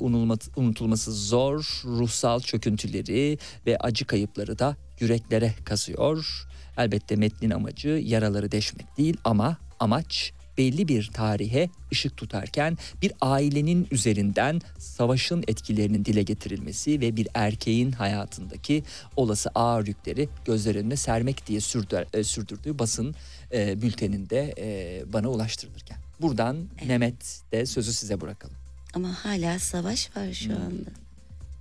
unutulması zor ruhsal çöküntüleri ve acı kayıpları da yüreklere kazıyor. Elbette metnin amacı yaraları deşmek değil ama amaç belli bir tarihe ışık tutarken bir ailenin üzerinden savaşın etkilerinin dile getirilmesi ve bir erkeğin hayatındaki olası ağır yükleri gözler önüne sermek diye sürdür, e, sürdürdüğü basın e, bülteninde e, bana ulaştırılırken. Buradan Mehmet de sözü size bırakalım. Ama hala savaş var şu anda.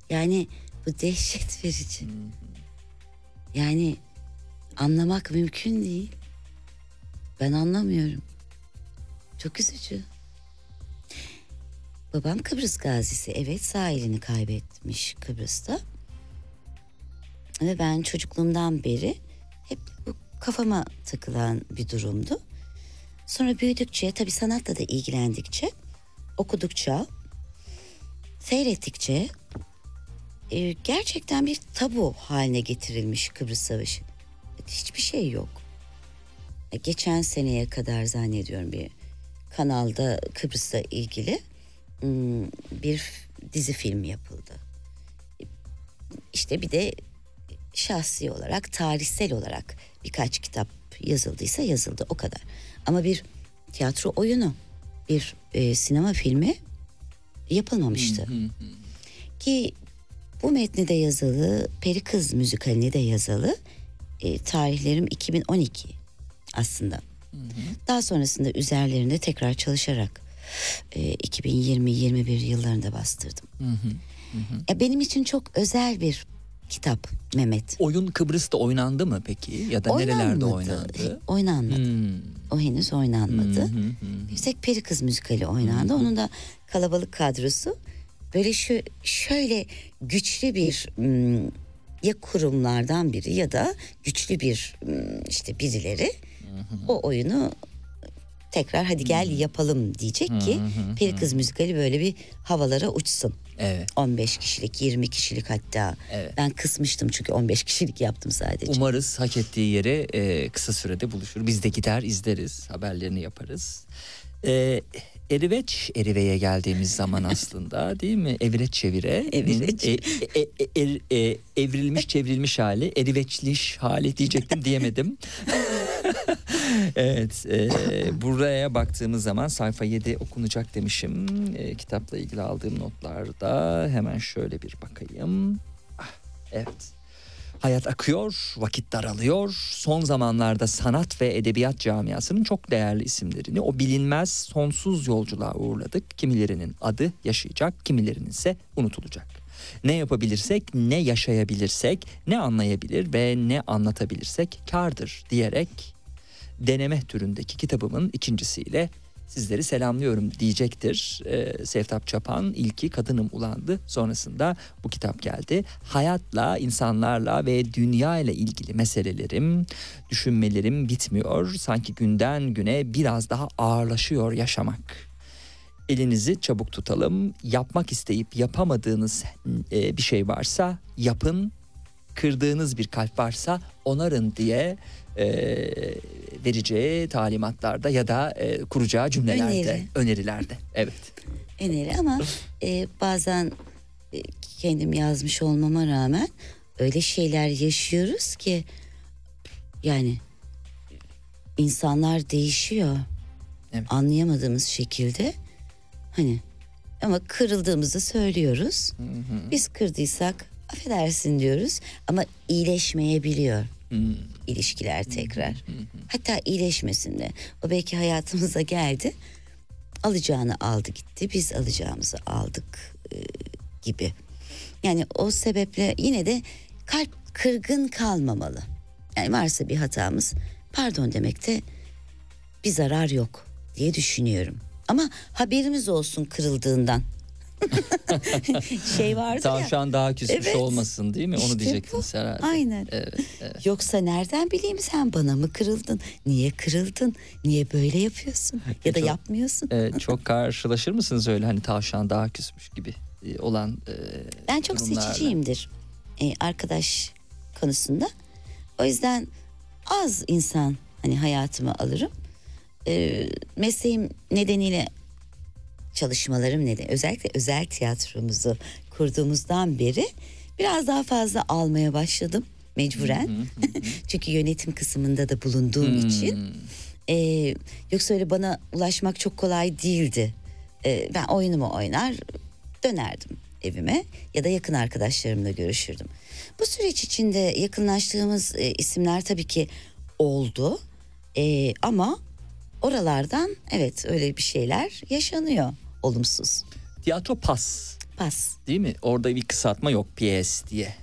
Yani bu dehşet verici. Yani anlamak mümkün değil. Ben anlamıyorum. Çok üzücü. Babam Kıbrıs gazisi. Evet sağ elini kaybetmiş Kıbrıs'ta. Ve ben çocukluğumdan beri hep bu kafama takılan bir durumdu. Sonra büyüdükçe tabii sanatla da ilgilendikçe okudukça seyrettikçe e, gerçekten bir tabu haline getirilmiş Kıbrıs Savaşı. hiçbir şey yok. E, Geçen seneye kadar zannediyorum bir kanalda Kıbrıs'la ilgili bir dizi film yapıldı. İşte bir de şahsi olarak, tarihsel olarak birkaç kitap yazıldıysa yazıldı o kadar. Ama bir tiyatro oyunu, bir e, sinema filmi yapılmamıştı. Ki bu metni de yazılı, Peri Kız müzikalini de yazılı. E, tarihlerim 2012 aslında. Daha sonrasında üzerlerinde tekrar çalışarak e, 2020-21 yıllarında bastırdım. E, benim için çok özel bir kitap Mehmet. Oyun Kıbrıs'ta oynandı mı peki? Ya da nerelerde Oynanmadı. oynandı? Oynanmadı. Hmm. O henüz oynanmadı. Yüksek Peri Kız müzikali oynandı. Onun da kalabalık kadrosu böyle şu şöyle güçlü bir hmm, ya kurumlardan biri ya da güçlü bir hmm, işte birileri o oyunu tekrar hadi gel yapalım diyecek ki Peri Kız müzikali böyle bir havalara uçsun. Evet. 15 kişilik 20 kişilik hatta Evet. ben kısmıştım çünkü 15 kişilik yaptım sadece. Umarız hak ettiği yere e, kısa sürede buluşur. Biz de gider izleriz, haberlerini yaparız. E, Eriveç, Erive'ye geldiğimiz zaman aslında değil mi? Evreç çevire. Evreç. E, e, e, er- e, evrilmiş çevrilmiş hali, eriveçliş hali diyecektim diyemedim. evet, e, buraya baktığımız zaman sayfa 7 okunacak demişim. E, kitapla ilgili aldığım notlarda hemen şöyle bir bakayım. Ah, evet. Hayat akıyor, vakit daralıyor. Son zamanlarda sanat ve edebiyat camiasının çok değerli isimlerini o bilinmez sonsuz yolculuğa uğurladık. Kimilerinin adı yaşayacak, kimilerinin ise unutulacak. Ne yapabilirsek, ne yaşayabilirsek, ne anlayabilir ve ne anlatabilirsek kardır diyerek deneme türündeki kitabımın ikincisiyle sizleri selamlıyorum diyecektir. Ee, Sevtap Çapan ilki Kadınım Ulandı sonrasında bu kitap geldi. Hayatla, insanlarla ve dünya ile ilgili meselelerim, düşünmelerim bitmiyor. Sanki günden güne biraz daha ağırlaşıyor yaşamak. Elinizi çabuk tutalım. Yapmak isteyip yapamadığınız e, bir şey varsa yapın. Kırdığınız bir kalp varsa onarın diye e, vereceği talimatlarda ya da e, kuracağı cümlelerde, Öneri. önerilerde. Evet. öneri ama e, bazen e, kendim yazmış olmama rağmen öyle şeyler yaşıyoruz ki yani insanlar değişiyor. Evet. Anlayamadığımız şekilde hani ama kırıldığımızı söylüyoruz. Biz kırdıysak affedersin diyoruz ama iyileşmeyebiliyor Hmm. ilişkiler tekrar. Hatta iyileşmesin de. O belki hayatımıza geldi. Alacağını aldı gitti. Biz alacağımızı aldık e, gibi. Yani o sebeple yine de kalp kırgın kalmamalı. Yani varsa bir hatamız pardon demekte bir zarar yok diye düşünüyorum. Ama haberimiz olsun kırıldığından. şey vardı ya. Tavşan daha küsmüş Evet. olmasın değil mi? Onu İşte diyecektiniz bu. herhalde. Aynen. Evet, evet. Yoksa nereden bileyim sen bana mı kırıldın? Niye kırıldın? Niye böyle yapıyorsun? Ya da Çok- yapmıyorsun? Ee, çok karşılaşır mısınız öyle hani tavşan daha küsmüş gibi e, olan e, Ben çok durumlarla? seçiciyimdir e, arkadaş konusunda. O yüzden az insan hani hayatıma alırım. E, mesleğim nedeniyle çalışmalarım nedeni özellikle özel tiyatromuzu kurduğumuzdan beri biraz daha fazla almaya başladım mecburen. Çünkü yönetim kısmında da bulunduğum Hmm. için. E, yoksa öyle bana ulaşmak çok kolay değildi. E, ben oyunumu oynar dönerdim evime ya da yakın arkadaşlarımla görüşürdüm. Bu süreç içinde yakınlaştığımız e, isimler tabii ki oldu. E, ama oralardan evet öyle bir şeyler yaşanıyor olumsuz. Tiyatro pas Pas. değil mi? Orada bir kısaltma yok PS diye.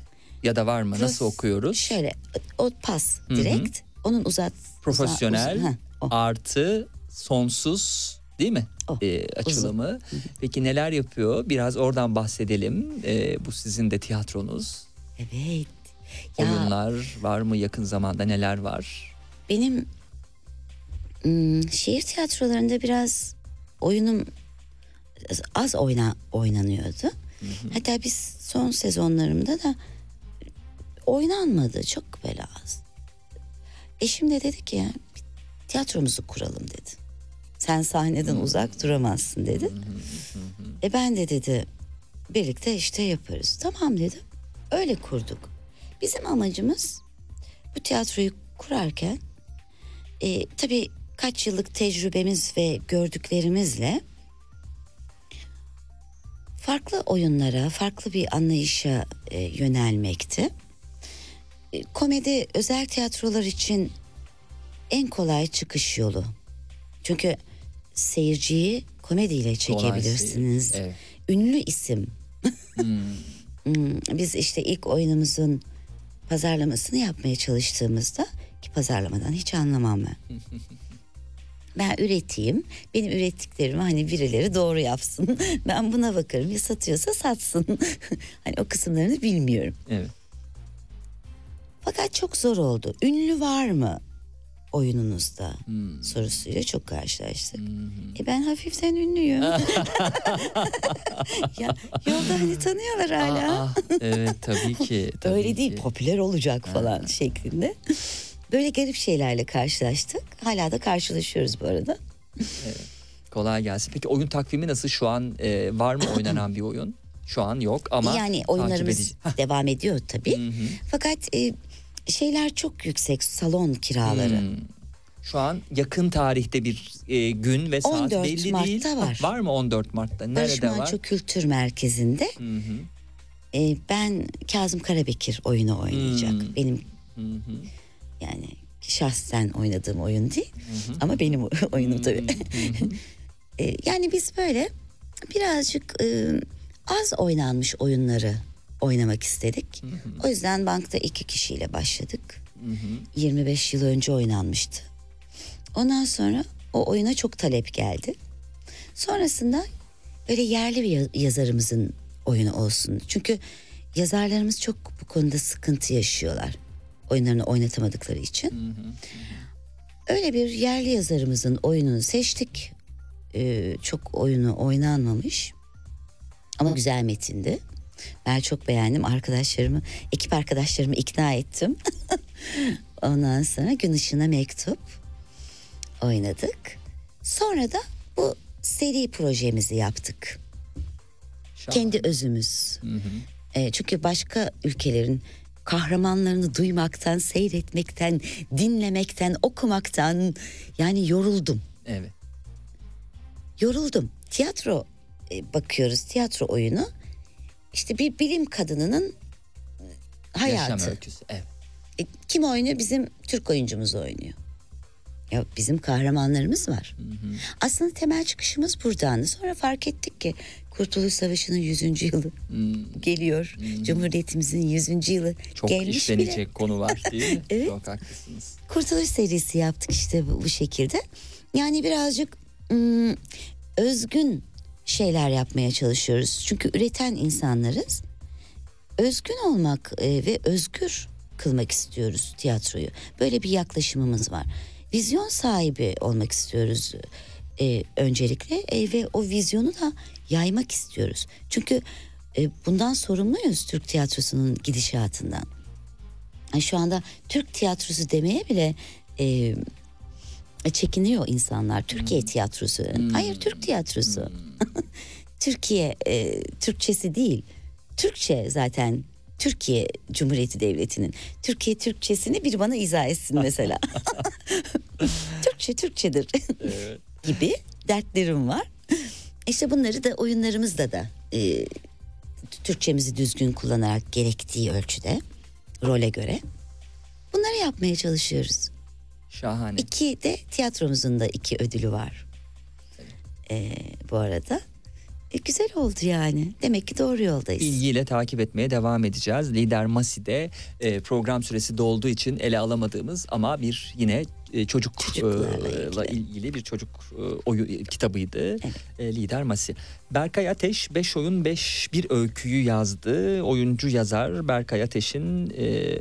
Ya da var mı? Nasıl Pros- okuyoruz? Şöyle o pas direkt onun uzat Profesyonel uza- uza- heh, o. artı sonsuz değil mi? O, Ee, açılımı. Peki neler yapıyor? Biraz oradan bahsedelim. Ee, bu sizin de tiyatronuz. Evet. Ya Oyunlar var mı yakın zamanda neler var? benim ım, şehir tiyatrolarında biraz oyunum az oyna, oynanıyordu. Hatta biz son sezonlarımda da oynanmadı çok böyle az. Eşim de dedi ki ya tiyatromuzu kuralım dedi. Sen sahneden uzak duramazsın dedi. E ben de dedi birlikte işte yaparız. Tamam dedim. Öyle kurduk. Bizim amacımız bu tiyatroyu kurarken e, tabii kaç yıllık tecrübemiz ve gördüklerimizle farklı oyunlara, farklı bir anlayışa e, yönelmekti. E, komedi özel tiyatrolar için en kolay çıkış yolu. Çünkü seyirciyi komediyle çekebilirsiniz. seyir, evet. Ünlü isim. Hmm, Biz işte ilk oyunumuzun pazarlamasını yapmaya çalıştığımızda ki pazarlamadan hiç anlamam ben. Ben üreteyim. Benim ürettiklerimi hani birileri doğru yapsın. Ben buna bakarım. Ya satıyorsa satsın. hani o kısımlarını bilmiyorum. Evet. Fakat çok zor oldu. Ünlü var mı oyununuzda sorusuyla çok karşılaştık. E ben hafiften ünlüyüm. ya yolda hani tanıyorlar hala. Aa, evet tabii ki. tabii Öyle değil ki. popüler olacak falan şeklinde. Böyle garip şeylerle karşılaştık. Hala da karşılaşıyoruz bu arada. Kolay gelsin. Peki oyun takvimi nasıl şu an e, var mı oynanan bir oyun? Şu an yok ama yani oyunlarımız devam ediyor tabii. Fakat e, şeyler çok yüksek salon kiraları. Hmm. Şu an yakın tarihte bir e, gün ve saat 14 belli Mart'ta değil. var. Var mı 14 Mart'ta? Barış Nerede var? Manço Kültür Merkezi'nde Hı hı. e, ben Kazım Karabekir oyunu oynayacak. Hmm. Benim Hı hı. Yani şahsen oynadığım oyun değil ama benim oyunum tabii. E, yani biz böyle birazcık e, az oynanmış oyunları oynamak istedik. O yüzden bankta iki kişiyle başladık. 25 yıl önce oynanmıştı. Ondan sonra o oyuna çok talep geldi. Sonrasında böyle yerli bir ya- yazarımızın oyunu olsun. Çünkü yazarlarımız çok bu konuda sıkıntı yaşıyorlar. Oyunlarını oynatamadıkları için. Öyle bir yerli yazarımızın oyununu seçtik. Ee, çok oyunu oynanmamış. Ama güzel metindi. Ben çok beğendim. Arkadaşlarımı, ekip arkadaşlarımı ikna ettim. Ondan sonra Gün Işığına Mektup oynadık. Sonra da bu seri projemizi yaptık. Şahane. Kendi özümüz. E, çünkü başka ülkelerin kahramanlarını duymaktan, seyretmekten, dinlemekten, okumaktan yani yoruldum. Evet. Yoruldum. Tiyatro e, bakıyoruz, tiyatro oyunu. İşte bir bilim kadınının e, hayatı. Yaşam öyküsü. Evet. E, kim oynuyor? Bizim Türk oyuncumuz oynuyor. Ya bizim kahramanlarımız var. Aslında temel çıkışımız buradan. Sonra fark ettik ki Kurtuluş Savaşı'nın 100. yılı geliyor. Cumhuriyetimizin 100. yılı Çok gelmiş işlenecek bile. konu var değil mi? Evet. Çok haklısınız. Kurtuluş serisi yaptık işte bu, bu şekilde. Yani birazcık ım, özgün şeyler yapmaya çalışıyoruz. Çünkü üreten insanlarız. Özgün olmak e, ve özgür kılmak istiyoruz tiyatroyu. Böyle bir yaklaşımımız var. Vizyon sahibi olmak istiyoruz e, öncelikle e, ve o vizyonu da yaymak istiyoruz. Çünkü e, bundan sorumluyuz Türk tiyatrosunun gidişatından. Yani şu anda Türk tiyatrosu demeye bile e, çekiniyor insanlar. Türkiye tiyatrosu. Hayır Türk tiyatrosu. Türkiye e, Türkçesi değil. Türkçe zaten Türkiye Cumhuriyeti Devleti'nin. Türkiye Türkçesini bir bana izah etsin mesela. Türkçe Türkçedir gibi dertlerim var. İşte bunları da oyunlarımızda da e, Türkçemizi düzgün kullanarak gerektiği ölçüde role göre bunları yapmaya çalışıyoruz. Şahane. İki de tiyatromuzun da iki ödülü var. Ee, bu arada. E, güzel oldu yani. Demek ki doğru yoldayız. İlgiyle takip etmeye devam edeceğiz. Lider Masi'de e, program süresi dolduğu için ele alamadığımız ama bir yine e, çocuk Çocuklarla e, ilgili. bir çocuk e, oyu e, kitabıydı. E, Lider Masi. Berkay Ateş 5 oyun 5 bir öyküyü yazdı. Oyuncu yazar Berkay Ateş'in e,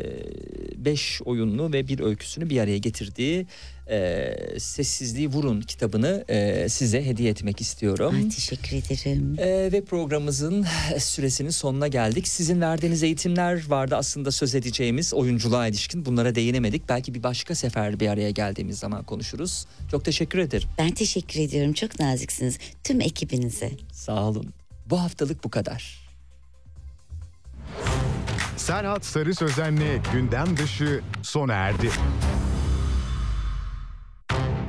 beş oyunlu ve bir öyküsünü bir araya getirdiği e, Sessizliği Vurun kitabını e, size hediye etmek istiyorum. Ay, teşekkür ederim. Ee, ve programımızın süresinin sonuna geldik. Sizin verdiğiniz eğitimler vardı aslında söz edeceğimiz oyunculuğa ilişkin. Bunlara değinemedik. Belki bir başka sefer bir araya geldiğimiz zaman konuşuruz. Çok teşekkür ederim. Ben teşekkür ediyorum. Çok naziksiniz. Tüm ekibinize. Sağ olun. Bu haftalık bu kadar. Serhat Sarı Sözen'le gündem dışı sona erdi.